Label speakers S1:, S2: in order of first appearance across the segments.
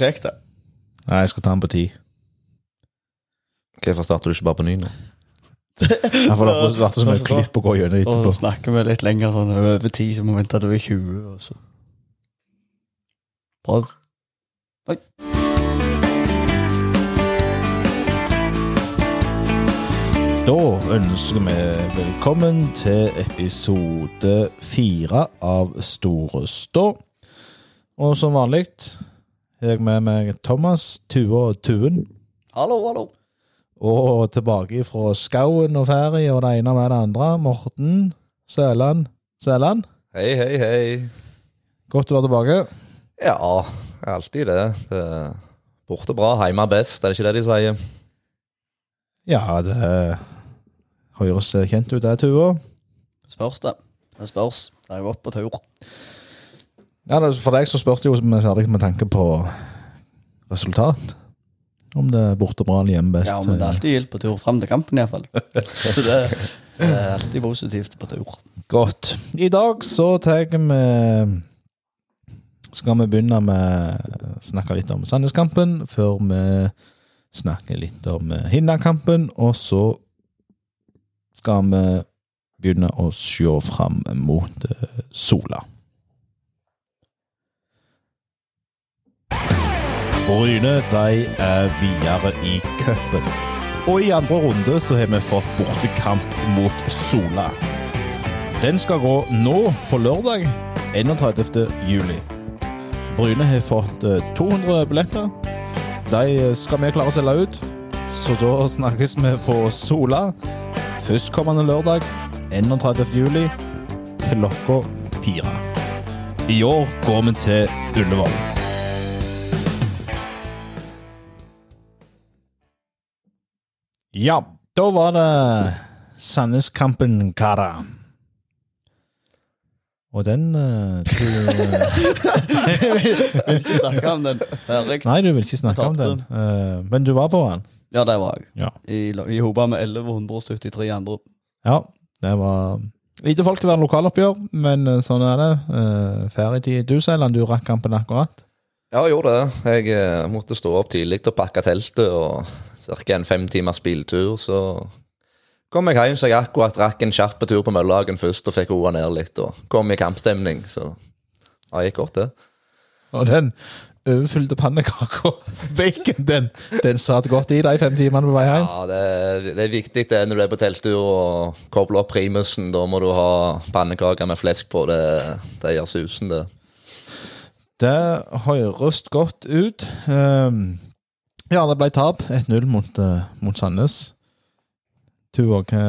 S1: Det.
S2: Nei, jeg skal ta den på ti.
S3: Hvorfor starter du ikke bare på ny nå?
S2: Jeg får vært så mye klipp å gå gjennom
S1: Og
S2: etterpå.
S1: så snakker vi litt lenger sånn over ti, så må vi vente til du er 20. Og så. Prøv. Oi.
S2: Da ønsker vi velkommen til episode fire av Store Stå. Og som vanlig har jeg med meg Thomas, Tue og Tuen.
S1: Hallo, hallo.
S2: Og tilbake fra skauen og ferie og det ene med det andre, Morten Sæland. Sæland,
S3: Hei, hei, hei.
S2: godt å være tilbake.
S3: Ja, alltid det. det er borte bra, hjemme best, er det ikke det de sier?
S2: Ja, det høres kjent ut, det, Tua.
S1: Spørs det. Det spørs. Det er godt på tur.
S2: Ja, For deg så spørs det jo særlig med tanke på resultat. Om det er borte bra eller hjemme best.
S1: Ja, men det er alltid gildt på tur fram til kampen, iallfall. Så det, det er alltid positivt på tur.
S2: Godt. I dag så tar vi Skal vi begynne med å snakke litt om Sandneskampen, før vi snakker litt om Hinna-kampen, og så skal vi begynne å se fram mot eh, Sola. Bryne de er videre i cupen. Og i andre runde så har vi fått bortekamp mot Sola. Den skal gå nå på lørdag 31. juli. Bryne har fått eh, 200 billetter. De skal vi klare å selge ut, så da snakkes vi på Sola førstkommende lørdag 31. juli klokka fire. I år går vi til Ullevål. Ja, da var det Sandneskampen Kara. Og den uh, du,
S1: Snakke om den. Ferdig.
S2: Nei, du vil ikke snakke om den. Uh, men du var på den?
S1: Ja, det var jeg.
S2: Ja.
S1: I, I hopa med 1173 andre.
S2: Ja, det var lite folk til å være lokaloppgjør, men uh, sånn er det. Uh, tid Du, Seiland, du rakk kampen akkurat.
S3: Ja, jeg gjorde det. Jeg måtte stå opp tidlig og pakke teltet, og ca. en fem timers biltur, så kom jeg hjem så jeg akkurat rakk en kjapp tur på Møllehagen først, og fikk roa ned litt, og kom i kampstemning, så ja, gikk godt, det.
S2: Og den overfylte pannekaka, bacon, den, den satt godt i de fem timene på vei hjem.
S3: Ja, det er, det er viktig det når du er på telttur og kobler opp primusen. Da må du ha pannekaker med flesk på. Det, det gjør susen, det.
S2: Det høres godt ut. Ehm, ja, det ble tap. 1-0 mot, eh, mot Sandnes. Tuva, hva,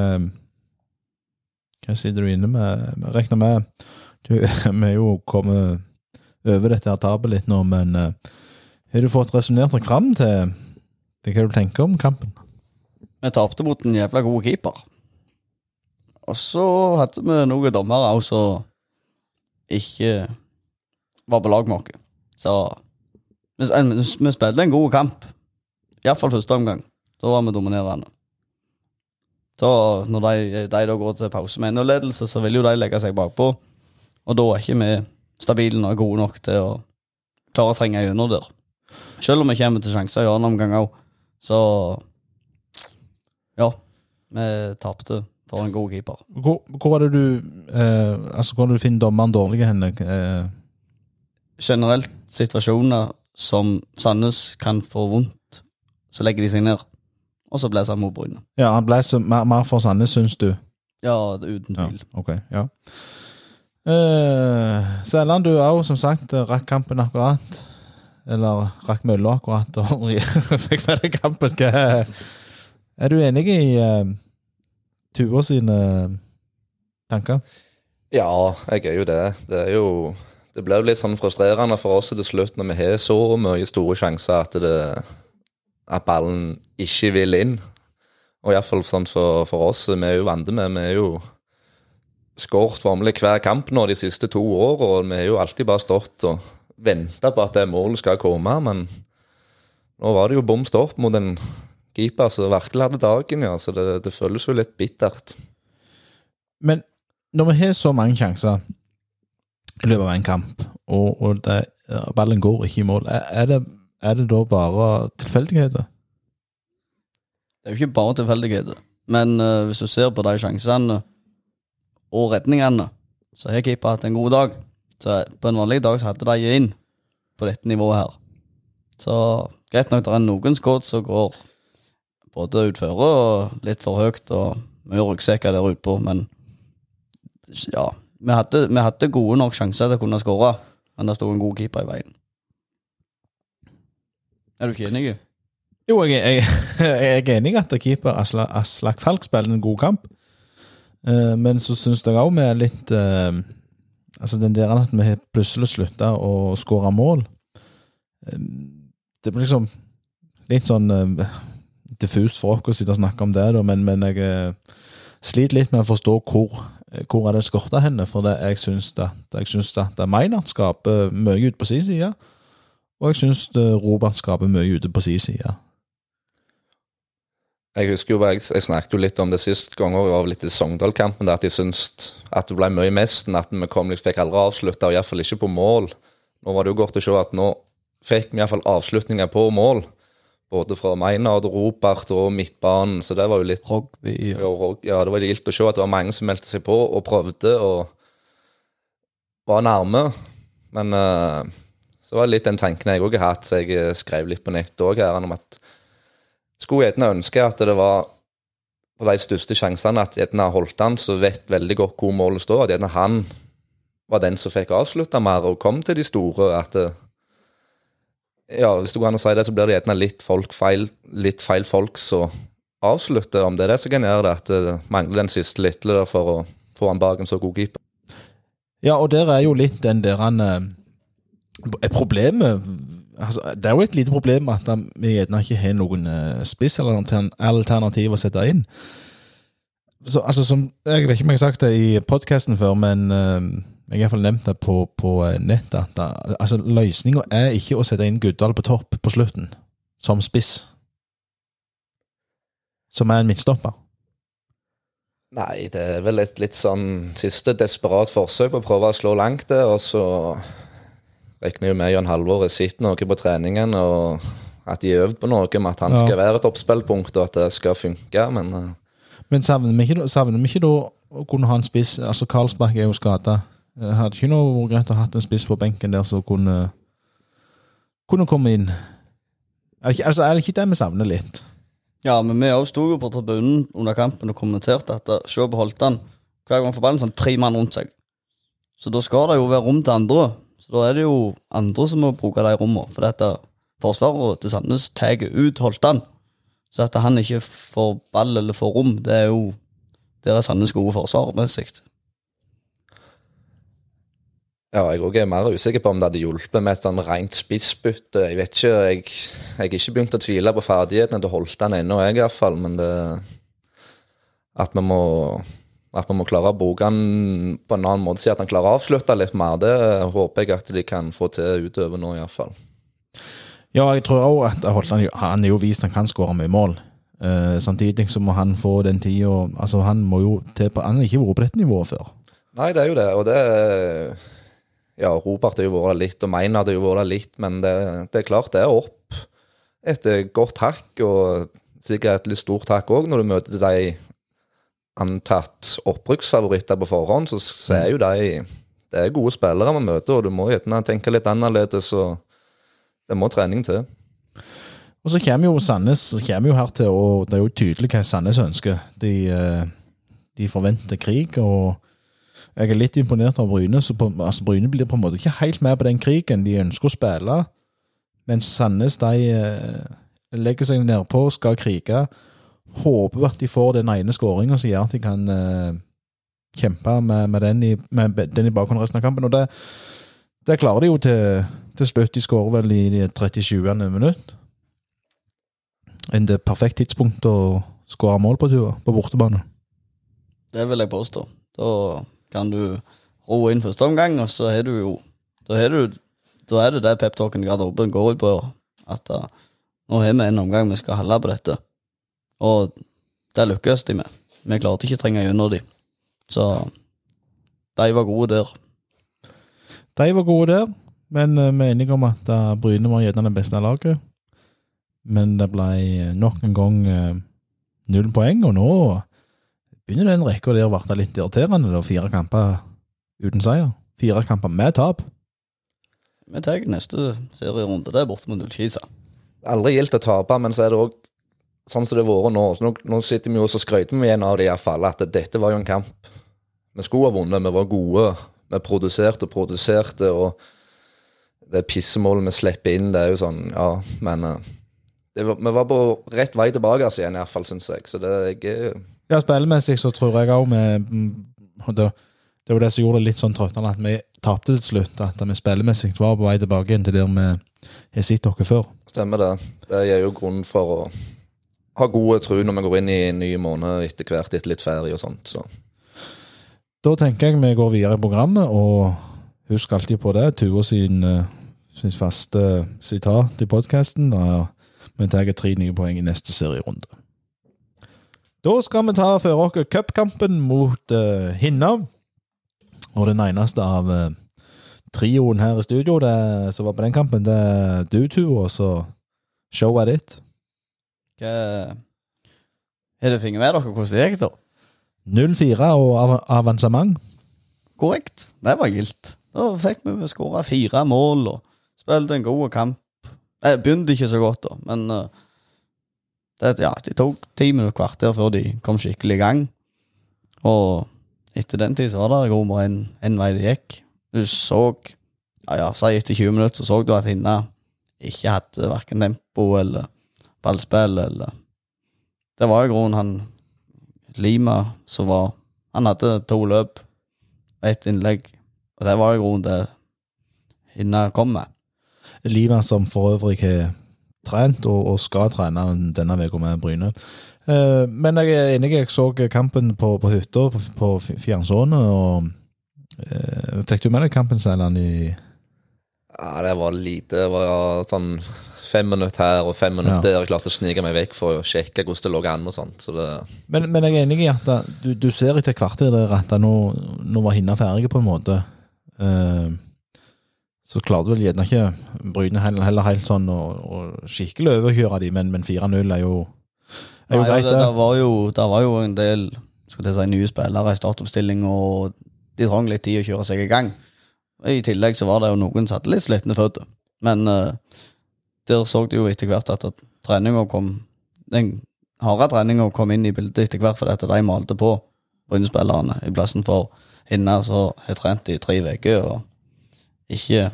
S2: hva sitter du inne med? Jeg Regner med du, Vi er jo kommet over dette her tapet litt nå, men eh, har du fått resonnert deg fram til, til hva du tenker om kampen?
S1: Vi tapte mot en jævla god keeper. Og så hadde vi noen dommere også som ikke var på lag med oss. Så vi, vi spilte en god kamp. Iallfall første omgang. Da var vi dominerende. Så når de, de da går til pause med 1-0-ledelse, så vil jo de legge seg bakpå. Og da er ikke vi stabile og gode nok til å klare å trenge gjennom der. Selv om vi kommer til sjanser i annen omgang òg, så Ja, vi tapte for en god keeper.
S2: Hvor, hvor er det du eh, Altså, hvor er det du finner dommeren dårlig hen? Eh,
S1: Generelt situasjoner som Sandnes kan få vondt, så legger de seg ned. Og så blåser han mot Bryne.
S2: ja, han ble så mer, mer for Sandnes, syns du?
S1: Ja, uten tvil.
S2: Ja, ok, ja. Eh, Selland, du òg, som sagt, rakk kampen akkurat. Eller rakk mølla akkurat, og fikk med deg kampen. Hva, er du enig i uh, Tuva sine tanker?
S3: Ja, jeg er jo det. Det er jo Det blir jo litt sånn frustrerende for oss til slutt når vi har så mye store sjanser at, det, at ballen ikke vil inn. Og iallfall sånn for, for oss, vi er jo vant med Vi er jo skåret formelig hver kamp nå de siste to årene, og vi har jo alltid bare stått og venta på at det målet skal komme, men nå var det jo bom stopp mot en keeper som virkelig hadde dagen, ja, så det, det føles jo litt bittert.
S2: Men når vi har så mange sjanser i løpet av en kamp, og, og det, ballen går ikke i mål, er, er, det, er det da bare tilfeldigheter?
S1: Det er jo ikke bare tilfeldigheter. Men eh, hvis du ser på de sjansene og redningene, så har keeper hatt en god dag. Så på en vanlig dag så hadde de inn på dette nivået her. Så greit nok, det er noen skudd som går både utføre og litt for høyt, og mye ryggsekker der utpå, men ja. Vi hadde, vi hadde gode nok sjanser til å kunne skåre, men det sto en god keeper i veien. Er du ikke enig?
S2: Jo, jeg, jeg, jeg er enig i at keeper Asla, Aslak Falk spiller en god kamp. Uh, men så syns jeg òg vi er litt uh, Altså, den der at vi plutselig slutta å skåre mål uh, Det blir liksom litt sånn diffust for oss å sitte og snakke om det, da, men, men jeg sliter litt med å forstå hvor, hvor er det skorta henne. For det, jeg syns at, at Meinert skaper mye ut på sin side, og jeg syns Robert skaper mye ute på sin side.
S3: Jeg husker jo, jeg, jeg snakket jo litt om det sist gang og var litt i Sogndal-kampen, at jeg syntes at det ble mye mest enn at vi kom, liksom, fikk aldri avslutta, og iallfall ikke på mål. Nå var det jo godt å se at nå fikk vi iallfall avslutninger på mål. Både fra Maynard, Robert og midtbanen, så det var jo litt
S1: Rogby
S3: ja, ja, det var gildt å se at det var mange som meldte seg på og prøvde og var nærme. Men eh, så var det litt den tanken jeg òg har hatt, så jeg eh, skrev litt på nett òg, om at skulle gjerne ønske at det var på de største sjansene at gjerne Holtan, som vet veldig godt hvor målet står, at gjerne han var den som fikk avslutta mer og kom til de store. at det, ja, Hvis det går an å si det, så blir det gjerne litt, folk feil, litt feil folk som avslutter, om det er det som kan gjøre det, at det mangler den siste lille for å få han bak en så god keeper.
S2: Ja, og der er jo litt den der han eh, Problemet altså, Det er jo et lite problem at vi gjerne ikke har noen eh, spiss eller altern- alternativ å sette inn. Så, altså, som, jeg vet ikke om jeg har sagt det i podkasten før, men uh, jeg har iallfall nevnt det på, på eh, nettet. Da, altså, løsninga er ikke å sette inn Guddal på topp på slutten, som spiss. Som er en midtstopper.
S3: Nei, det er vel et litt sånn siste desperat forsøk på å prøve å slå langt det, og så regner jo med Jan Halvor har sett noe på treningen, og at de har øvd på noe med at han
S2: Ja.
S3: skal være et oppspillpunkt, og at det skal funke, men eh,
S2: Men savner vi ikke, savner vi ikke da å kunne ha en spiss Altså, Karlsbakk er jo skada. Hadde ikke noe vært greit å ha en spiss på benken der som kunne kunne komme inn? Er det ikke, altså, er det ikke det vi savner litt?
S1: Ja, men vi òg sto jo på tribunen under kampen og kommenterte at eh, se han Holtan. Hver gang får ballen sånn tre mann rundt seg. Så da skal det jo være rom til andre. Så da er det jo andre som må bruke de rommene. For dette forsvaret til Sandnes tar ut Holtan. Så at han ikke får ball eller får rom, det er jo Der er Sandnes gode forsvarsmessig.
S3: ja, jeg er mer usikker på om det hadde hjulpet med et sånn rent spissbytte. Jeg vet ikke, jeg, jeg har ikke begynt å tvile på ferdighetene til Holtan ennå, jeg iallfall, men det At vi må at vi må klare å bruke han på en annen måte, si at han klarer å avslutte litt mer. Det håper jeg at de kan få til utover nå, iallfall.
S2: Ja, jeg tror òg at Holtland Han er jo vist han kan skåre mye mål. Eh, samtidig så må han få den tida Altså, han må jo til på Han har ikke vært på dette nivået før.
S3: Nei, det er jo det, og det Ja, Robert har jo vært der litt, og Meinhard har jo vært der litt, men det, det er klart det er opp et godt hakk, og sikkert et litt stort hakk òg, når du møter de antatt opprykksfavoritter på forhånd, så, så er jo de Det er gode spillere vi møter, og du må gjerne tenke litt annerledes, og det må trening til.
S2: Og så kommer jo Sandnes kommer jo her til, og det er jo tydelig hva Sandnes ønsker. De, eh, de forventer krig, og jeg er litt imponert av Bryne. Så på, altså Bryne blir på en måte ikke helt med på den krigen. De ønsker å spille, mens Sandnes de eh, legger seg nedpå, skal krige. Håper at de får den ene skåringa som gjør at de kan eh, kjempe med, med, den i, med den i bakgrunnen resten av kampen. Og det, det klarer de jo til, til slutt. De skårer vel i det 37. minutt enn det perfekt tidspunkt å skåre mål på tur på bortebane.
S1: Det vil jeg påstå. Da kan du roe inn første omgang, og så er du jo Da du, da er det det peptalken garderoben går ut på. At uh, nå har vi en omgang vi skal holde på dette. Og det lykkes de med. Vi klarte ikke å trenge gjennom de. Så de var gode der.
S2: De var gode der. Men eh, vi er enige om at eh, Bryne var gjerne det beste laget. Men det ble eh, nok en gang null poeng, og nå begynner den rekka der å bli litt irriterende. Da. Fire kamper uten seier. Fire kamper med tap.
S1: Vi tar neste serierunde. Det er borte mot Ullkisa.
S3: Aldri gildt å tape, men så er det òg sånn som det har vært nå. Så nå, nå sitter vi jo og skryter vi igjen av det iallfall, at dette var jo en kamp vi skulle ha vunnet. Vi var gode. Vi produserte og produserte, og det pissemålet vi slipper inn, det er jo sånn, ja, men eh, det var, Vi var på rett vei tilbake altså, igjen, iallfall, syns jeg. Så det er er-
S2: Ja, spillemessig så tror jeg òg vi mm, det, det var det som gjorde det litt sånn trøttende, at vi tapte til slutt. At vi spillemessig var på vei tilbake igjen til der vi har sett dere før.
S3: stemmer det. Det gir jo grunn for å ha god tro når vi går inn i en ny måned etter hvert, etter litt ferie og sånt. Så
S2: Da tenker jeg vi går videre i programmet, og husk alltid på det. Tuva sin, eh, sin faste sitat i podkasten. Vi tar tre nye poeng i neste serierunde. Da skal vi ta for oss cupkampen mot uh, Hinna. Og den eneste av uh, trioen her i studio det, som var på den kampen, det er du, Tuva, så show er ditt.
S1: Har dere fått med dere hvordan det gikk, da?
S2: 0-4 og av avansement.
S1: Korrekt. Det var gildt. Da fikk vi skåra fire mål og spilte en god kamp. Jeg begynte ikke så godt, da, men eh, det, ja, de tok ti minutter, kvarter før de kom skikkelig i gang. Og etter den tid så var det god bare en, en vei det gikk. Du så ja, ja, si etter 20 minutter så så du at Hinna ikke hadde verken tempo eller ballspill eller Det var i grunnen han Lima som var Han hadde to løp ett innlegg. Og det var i grunnen det Hinna kom med.
S2: Lima som for øvrig har trent og, og skal trene denne uka med Bryne. Eh, men jeg er enig, jeg så kampen på, på hytta på, på fjernsynet, og eh, Fikk du med deg kampen, Sæland, i
S3: ja, det var lite. Det var sånn fem minutter her og fem minutter
S2: Ja.
S3: der. Jeg klarte å snike meg vekk for å sjekke hvordan det lå an og sånt. Så det
S2: men, men jeg er enig i at da, du, du ser etter hvert der at nå, nå var Hinna ferdig, på en måte. Uh, så klarte vel gjerne ikke Bryne heller, heller helt sånn å, å skikkelig overkjøre de, men, men 4-0 er jo er jo
S1: Nei,
S2: greit,
S1: det,
S2: det.
S1: det, var jo, det var jo en del skal jeg si, nye spillere i startoppstilling, og de trang litt tid å kjøre seg i gang. I tillegg så var det jo noen som hadde litt slitne føtter. Men eh, der så du jo etter hvert at, treninga kom Den harde treninga kom inn i bildet etter hvert fordi at de malte på Bryne-spillerne, i plassen for henne som har trent i tre uker og ikke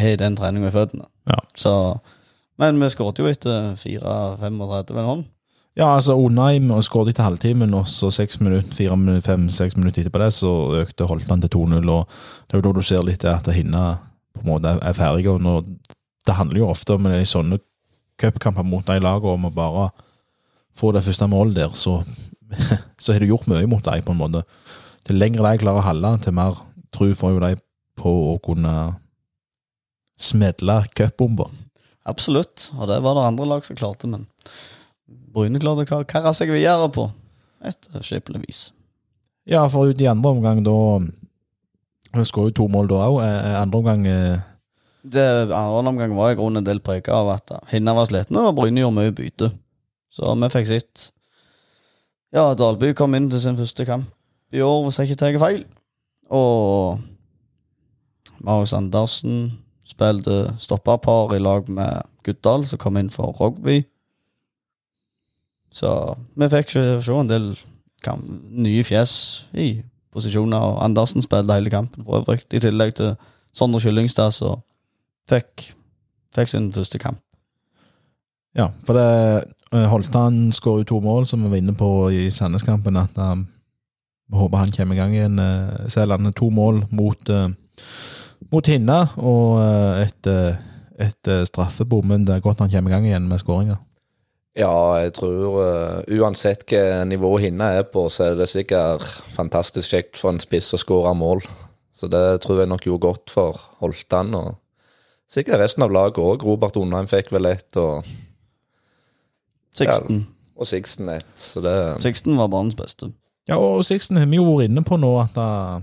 S1: har den treninga i føttene.
S2: Ja.
S1: Så Men vi skåret jo etter 4-35 en hånd.
S2: Ja, altså Onheim skåret etter halvtimen, og så seks minutter, fire minutter, fem-seks minutter etterpå det, så økte Holtan til 2-0. og Det er jo da du ser litt det at Hinna på en måte er ferdig. og når, Det handler jo ofte om i sånne cupkamper mot de lagene om å bare få det første målet der, så, så har du gjort mye mot dem, på en måte. Til lengre de klarer å holde, til mer tro får jo de på å kunne smedle cupbomber.
S1: Absolutt, og det var det andre lag som klarte, men Bryne klarte å karre seg videre på et skikkelig vis.
S2: Ja, for ut i andre omgang, da Hun skåret jo to mål da òg. Andre omgang eh,
S1: Det Andre omgang var i grunnen en del prega av at Hinna var slitne, og Bryne gjorde mye bytte. Så vi fikk sitt. Ja, Dalby kom inn til sin første kamp i år, hvis jeg ikke tar feil. Og Marius Andersen spilte stopperpar i lag med Guddal, som kom inn for rugby. Så vi fikk se en del kamp, nye fjes i posisjoner, og Andersen spilte hele kampen for øvrig, i tillegg til Sondre Kyllingstad, som fikk, fikk sin første kamp.
S2: Ja, for det eh, Holtan skårer jo to mål, som vi var inne på i Sandnes-kampen. At um, vi håper han kommer i gang igjen. Uh, Sæland to mål mot, eh, mot Hinna, og eh, et, eh, et eh, straffebom. Men det er godt han kommer i gang igjen med skåringer.
S3: Ja, jeg tror uh, uansett hva nivå Hinna er på, så er det sikkert fantastisk kjekt for en spiss å skåre mål. Så det tror jeg nok gjorde godt for Holtan, og sikkert resten av laget òg. Robert Undheim fikk vel ett, og,
S1: Sixten.
S3: og Sixten ett. Så det
S1: Sixten var banens beste.
S2: Ja, og Sixten har vi jo vært inne på nå at uh,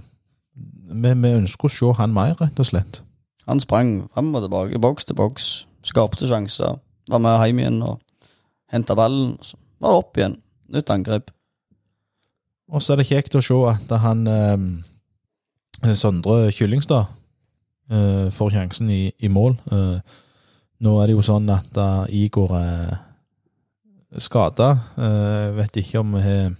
S2: vi, vi ønsker å se han mer, rett og slett.
S1: Han sprang frem og tilbake, boks til boks, skapte sjanser. Var med hjem igjen og henta ballen. Så var det opp igjen. Nytt angrep.
S2: Og så er det kjekt å se at han eh, Sondre Kyllingstad eh, får sjansen i, i mål. Uh, nå er det jo sånn at uh, Igor er skada. Eh, vet ikke om vi har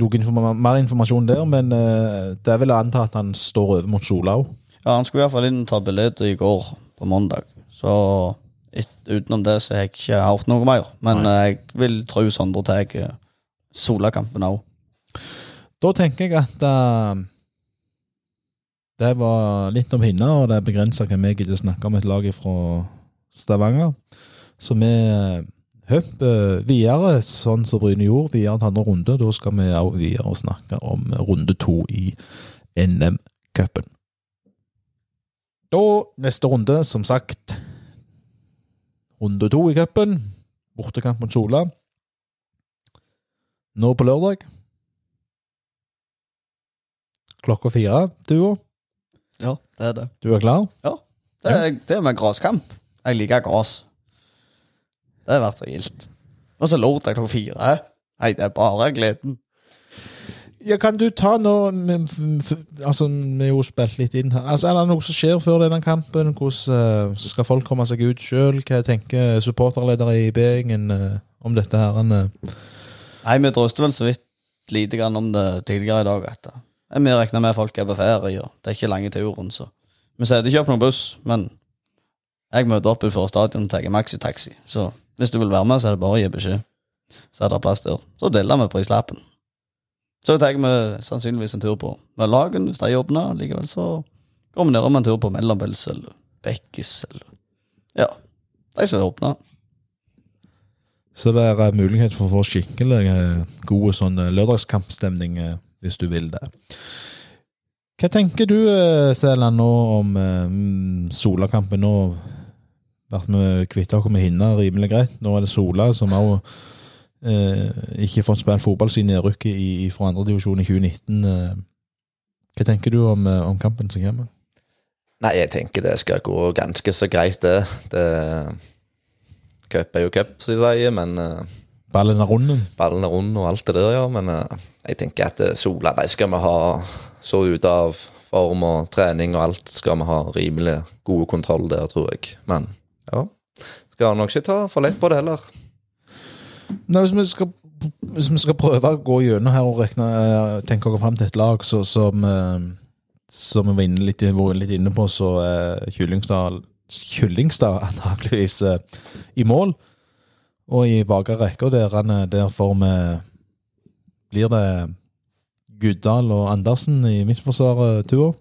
S2: noe informa mer informasjon der, men det er vel å anta at han står over mot Sola òg.
S1: Ja, han skulle i hvert fall inn og ta bilde i går på mandag. Så et, utenom det så har jeg ikke hørt noe mer. Men
S2: Nei.
S1: jeg vil tro Sondre tar Sola-kampen òg.
S2: Da tenker jeg at det var litt om henne, og det er begrensa hvem jeg gidder snakke om et lag fra Stavanger. Så vi eh, hopper videre, sånn som Bryne gjorde, videre til andre runde. Da skal vi også videre og snakke om runde to i NM-cupen. Da, neste runde, som sagt Runde to i cupen. Bortekamp mot Sola. Nå på lørdag. Klokka fire, duo.
S1: Ja, det er det.
S2: Du er klar?
S1: Det er, det er med graskamp. Jeg liker gras. Det er verdt å gildt. Og så lørdag klokka fire. Nei, det er bare gleden.
S2: Ja, kan du ta nå Altså, vi har jo spilt litt inn her. Altså, Er det noe som skjer før denne kampen? Hvordan eh, skal folk komme seg ut sjøl? Hva tenker supporterledere i B-gjengen eh, om dette her? eh?
S1: Nei, vi drøste vel så vidt lite grann om det tidligere i dag. Eh, vi regner med folk er på ferie, og det er ikke lange turen, så vi setter ikke opp noen buss. Men jeg møter opp utenfor stadion og tar maxitaxi. Så hvis du vil være med, så er det bare å gi beskjed. Så er det plass der. Så deler vi prislappen. Så tar vi sannsynligvis en tur på med lagen hvis de åpner. Likevel så går vi nedom en tur på Mellombels eller Bekkis eller Ja, de som åpner.
S2: Så det er mulighet for å få skikkelig eh, god sånn eh, lørdagskampstemning eh, hvis du vil det. Hva tenker du, Selen, nå om eh, Solakampen? Nå vært med kvitta oss med hinna rimelig greit. Nå er det Sola som òg eh, ikke fått spille fotball siden nedrykket i, i, fra andredivisjon i 2019. Eh, hva tenker du om, eh, om kampen som kommer?
S3: Nei, jeg tenker det skal gå ganske så greit, det. det cup er jo cup, som de sier, men eh,
S2: Ballen er runden.
S3: ballen er rund og alt det der, ja. Men uh, jeg tenker at eh, Sola de skal vi ha så ute av form og trening og alt. Skal vi ha rimelig god kontroll der, tror jeg. Men ja. Skal nok ikke ta for lett på det heller.
S2: Nei, hvis vi skal, hvis vi skal prøve å gå gjennom her og rekne, eh, tenke oss fram til et lag så, som, som vi var inne, litt, var litt inne på, så er Kyllingstad, Kyllingstad antakeligvis i mål. Og i bakre rekke der, er- der får Blir det Guddal og Andersen i midtforsvaret, Tuo?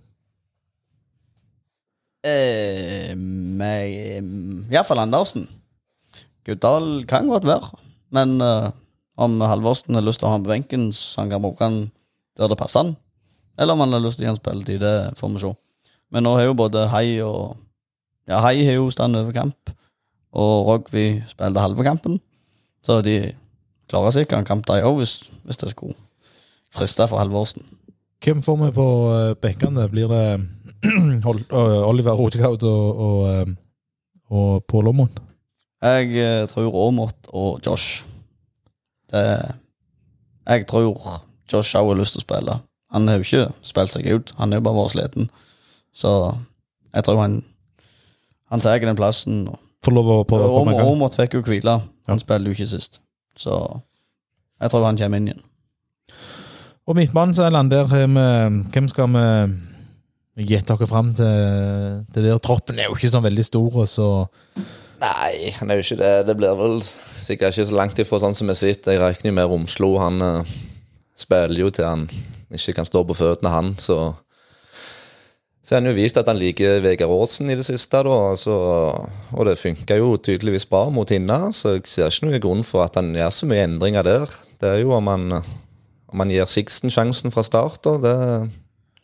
S1: Eh, med Iallfall Andersen. Guddal kan godt være, men eh, om Halvorsen har lyst til å ha ham på benken, så han kan bruke han der det passer han, eller om han har lyst til å gi ham spilletid, det får vi se. Men nå har jo både Hei og Ja, Hei har jo stand over kamp, og Rogvi spilte halve kampen, så de klarer sikkert en kamp de òg, hvis, hvis det skulle friste for Halvorsen.
S2: Hvem får vi på benkene? bekkene? Blir det eh, Oliver Rotegaard og, og, eh, og Pål Aamodt?
S1: Jeg eh, tror Aamodt og Josh. Det Jeg tror Josh har lyst til å spille. Han har jo ikke spilt seg ut, han har jo bare vært sliten. Så jeg tror han Han tar den plassen. og-
S2: Får lov å prøve å med en gang.
S1: Aamodt fikk jo hvile. Han spilte jo ikke sist. Så jeg tror han kommer inn igjen.
S2: Og midtbanen, så er har der Hvem skal vi gjette dere fram til, til der? Troppen er jo ikke sånn veldig stor, og så
S3: Nei, han er jo ikke det. Det blir vel sikkert ikke så langt ifra sånn som vi sitter. Jeg regner jo med Romslo. Han uh, spiller jo til han ikke kan stå på føttene, han. Så så har han jo vist at han liker Vegard Aasen i det siste, da. Så, og det funka jo tydeligvis bra mot Hinna, så jeg ser ikke noen grunn for at han gjør så mye endringer der. Det er jo om han, om han gir Sixten sjansen fra start, da. Det,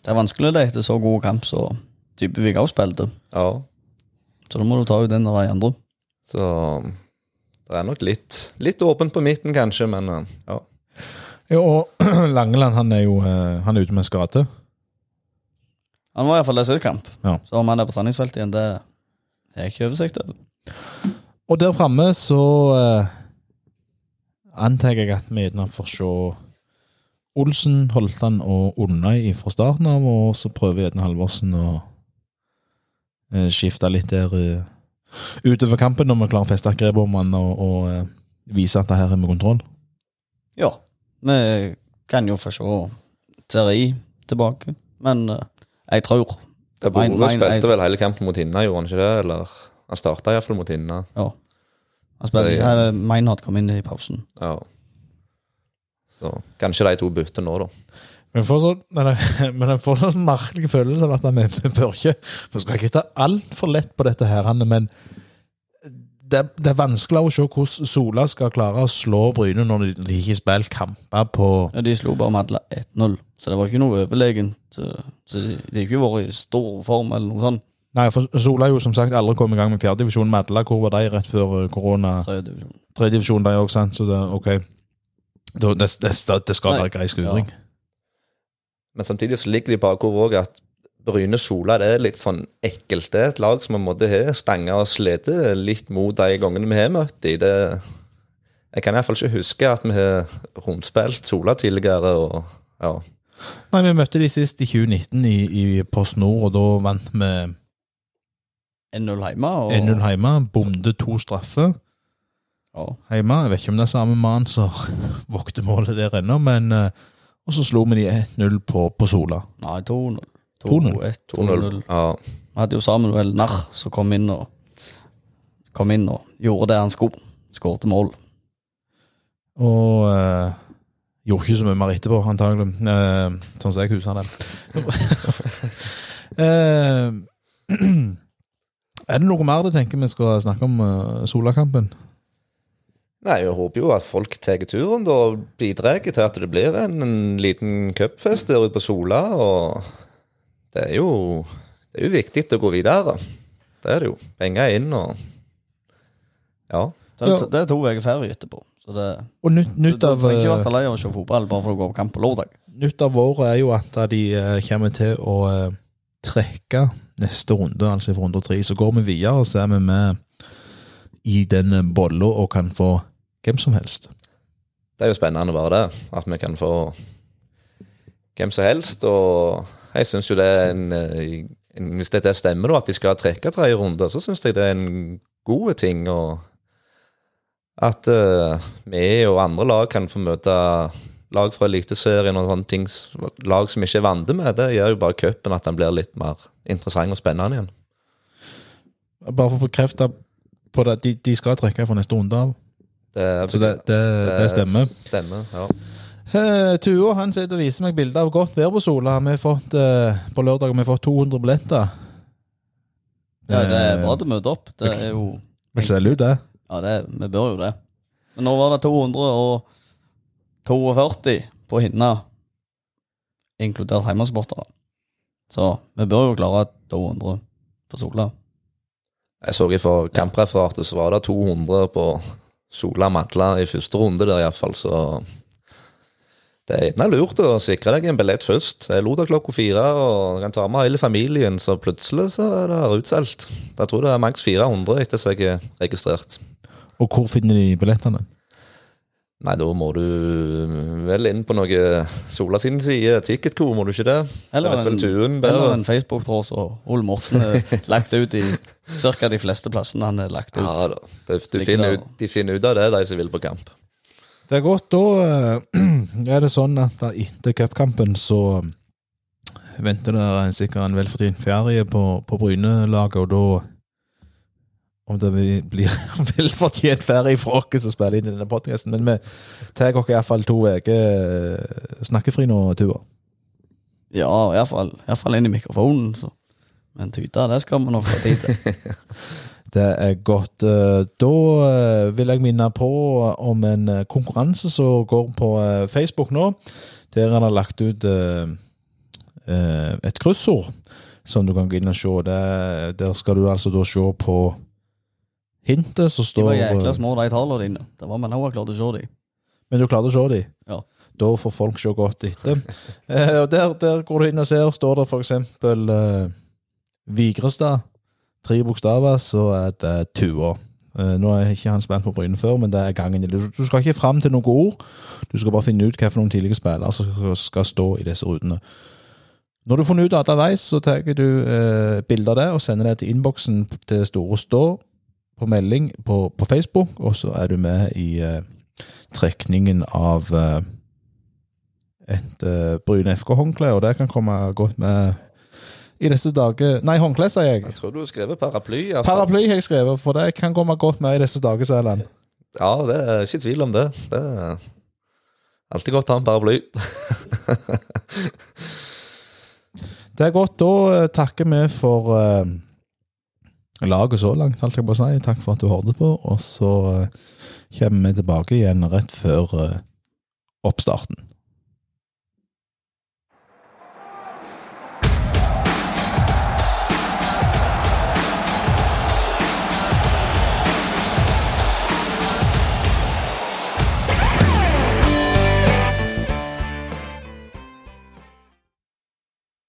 S1: Det er vanskelig det etter så god kamp som type Vigau spilte.
S3: ja.
S1: Så da må du ta ut en av de andre.
S3: Så det er nok litt, litt åpent på midten, kanskje, men ja.
S2: Ja, og Langeland han er jo eh, han er ute med skade.
S1: Han var iallfall SU-kamp.
S2: Ja.
S1: Så om han er på treningsfeltet igjen, det har jeg ikke oversikt over.
S2: Og der framme så uh, antar jeg at vi gjerne får se Olsen, Holtan og Unnøy fra starten av, og så prøver gjerne Halvorsen å eh, skifte litt der eh, utover kampen, når vi klarer å feste grep om han og, og vise at det her er med kontroll.
S1: Ja, vi kan jo få se Terri tilbake, men eh, jeg tror
S3: Det
S1: er
S3: Bore
S1: mein-
S3: spilte vel hele kampen mot Hinna, gjorde han ikke det? Eller han starta iallfall mot Hinna.
S1: Ja. Han spiller,
S3: Så jeg-
S1: kom inn i pausen.
S3: Ja. Så kanskje de to bytter nå, da.
S2: Men jeg får sånn, men jeg, men jeg får sånn merkelig følelse av at vi, vi bør ikke Vi skal ikke ta altfor lett på dette her, men det, det er vanskelig å se hvordan Sola skal klare å slå Bryne når de, de ikke spiller kamper på
S1: Ja, de slo bare Madla 1-0, så det var ikke noe overlegent. Så de de har ikke vært i stor form eller noe sånt.
S2: Nei, for Sola er jo som sagt aldri kommet i gang med fjerdedivisjon. Madla, hvor var de rett før eh, korona?
S1: Tredje divisjon.
S2: Tredjedivisjon, de òg, sant? Så det, ok. Da, det, det, det skal
S1: Nei.
S2: være grei skuring.
S3: Men samtidig så ligger de bakhodet òg at Bryne Sola det er litt sånn ekkelt. Det er et lag som vi måtte ha stanga og slite litt mot de gangene vi har møtt dem. Det, jeg kan iallfall ikke huske at vi har rundspilt Sola tidligere. og ja.
S2: Nei, vi møtte de sist i 2019 i, i Post Nord, og da vant vi
S1: 1-0 hjemme. Og,
S2: 1-0 hjemme. Bomde to straffer.
S1: Ja.
S2: hjemme. Jeg vet ikke om det er samme mann som vokter målet der ennå, men eh, Og så slo vi de 1-0 på, på Sola.
S1: Nei, 2-0.
S2: 2-0.
S1: 2-1,
S3: 2-0.
S1: 2-0.
S3: Ja.
S1: Vi hadde jo Samuel Narr som kom inn og Kom inn og gjorde det han skulle. Skårte mål.
S2: Og eh, gjorde ikke så mye mer etterpå, antagelig. Eh, sånn som jeg husker det. eh, er det noe mer du tenker vi skal snakke om uh, Sola-kampen?
S3: Nei, jeg håper jo at folk tar turen da, og bidrar til at det blir en, en liten cupfest der ute på Sola. Og det er jo det er jo viktig å gå videre. Det er det jo. Penger inn og Ja.
S1: Det,
S2: Ja.
S1: Det er to uker ferie etterpå. Så det,
S2: Og nytt,
S1: du,
S2: nytt,
S1: du
S2: av,
S1: trenger ikke
S2: eh,
S1: være lei av å se fotball bare for å gå på kamp på lørdag.
S2: nytt av året er jo at de eh, kommer til å eh, trekke neste runde, altså fra runde tre. Så går vi videre, og så er vi med i den eh, bolla og kan få hvem som helst.
S3: Det er jo spennende bare det. At vi kan få hvem som helst. Og jeg syns jo det er en, eh, Hvis dette stemmer, da, at de skal trekke tredje runde, så syns jeg det er en god ting. og at uh, vi og andre lag kan få møte lag fra Eliteserien og sånne ting, lag som ikke er vant med. Det gjør jo bare cupen at den blir litt mer interessant og spennende igjen.
S2: Bare for å bekrefte på det, de, de skal trekke fra neste runde av.
S3: Det,
S2: Så det, det, det stemmer.
S3: Stemmer, ja.
S2: Eh, Tuo han sitter og viser meg bilder av godt vær på Sola. Vi har fått, uh, på lørdag har vi fått 200 billetter.
S1: Ja, det er
S2: Eh,
S1: bra til å møte opp. Det er jo
S2: Vi selge ut det.
S1: Ja, det, vi bør jo det. Men nå var det 242 på Hinna, inkludert hjemmesportere. Så vi bør jo klare 200 på Sola.
S3: Jeg så fra kampreferatet så var det 200 på Sola Madla i første runde der iallfall, så det er gjerne lurt å sikre deg en billett først. Det er lørdag klokka fire, og du kan ta med hele familien, så plutselig så er det utsolgt. Jeg tror det er maks 400 etter seg jeg er registrert.
S2: Og hvor finner de billettene?
S3: Nei, da må du vel inn på noe Sola sin side. Ticketco, må du ikke det?
S1: Eller en,
S3: Tuen
S1: eller en Facebook-tråd som Ole Morten har lagt ut i ca. de fleste plassene han har lagt ut.
S3: Ja da. de,
S1: de,
S3: finner ut, de finner ut av det, de som vil på kamp.
S2: Det er godt. Da eh, er det sånn at etter cupkampen så venter det sikkert en velfortjent ferie på, på Bryne-laget, og da om det blir velfortjent ferie for oss som spiller inn i denne podcasten. Men vi tar oss iallfall to uker snakkefri nå, Tuva.
S1: Ja, iallfall inn i mikrofonen. Så. Men tyte, det skal vi nok få tid til.
S2: Det er godt. Eh, Da eh, vil jeg minne på om en eh, konkurranse som går på Facebook nå. Der han har lagt ut et kryssord som du kan gå inn og se. Der skal du altså da se på hintet som står De
S1: var jækla små, de tallene dine. Det var men jeg klarte å se dem.
S2: Men du klarte å se dem?
S1: Ja.
S2: Da får folk se godt etter. Og der, der går du inn og ser, står det eksempel eh, Vigrestad. Tre bokstaver, så er det Tua. Eh, nå er ikke han spilt på Bryne før, men det er gangen. Du, skal ikke fram til noen ord. Du skal bare finne ut noen tidligere spillere som skal stå i disse rutene. Når du har funnet ut alle de, så tar du eh, bilde av det og sender det til innboksen til Store Stå på melding på, på Facebook, og så er du med i eh, trekningen av eh, et eh, Bryne FK-håndkle, og det kan komme godt med i disse dager Nei, håndkle, sier jeg.
S3: Jeg tror du har skrevet paraply. hvert.
S2: Paraply har jeg skrevet, for det kan komme godt med i disse dager, sier han.
S3: Ja, det er ikke tvil om det. Det er alltid godt å ha en paraply.
S2: Det er godt. Da eh, takker vi for uh, laget så langt, alt jeg bare si. Takk for at du hørte på. Og så uh, kommer vi tilbake igjen rett før uh, oppstarten.